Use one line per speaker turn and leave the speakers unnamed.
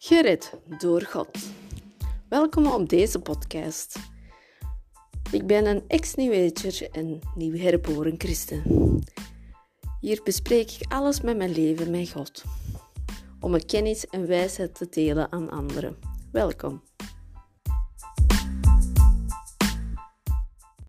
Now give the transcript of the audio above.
Gered door God. Welkom op deze podcast. Ik ben een ex-nieuweter en nieuw herboren christen. Hier bespreek ik alles met mijn leven met God, om mijn kennis en wijsheid te delen aan anderen. Welkom.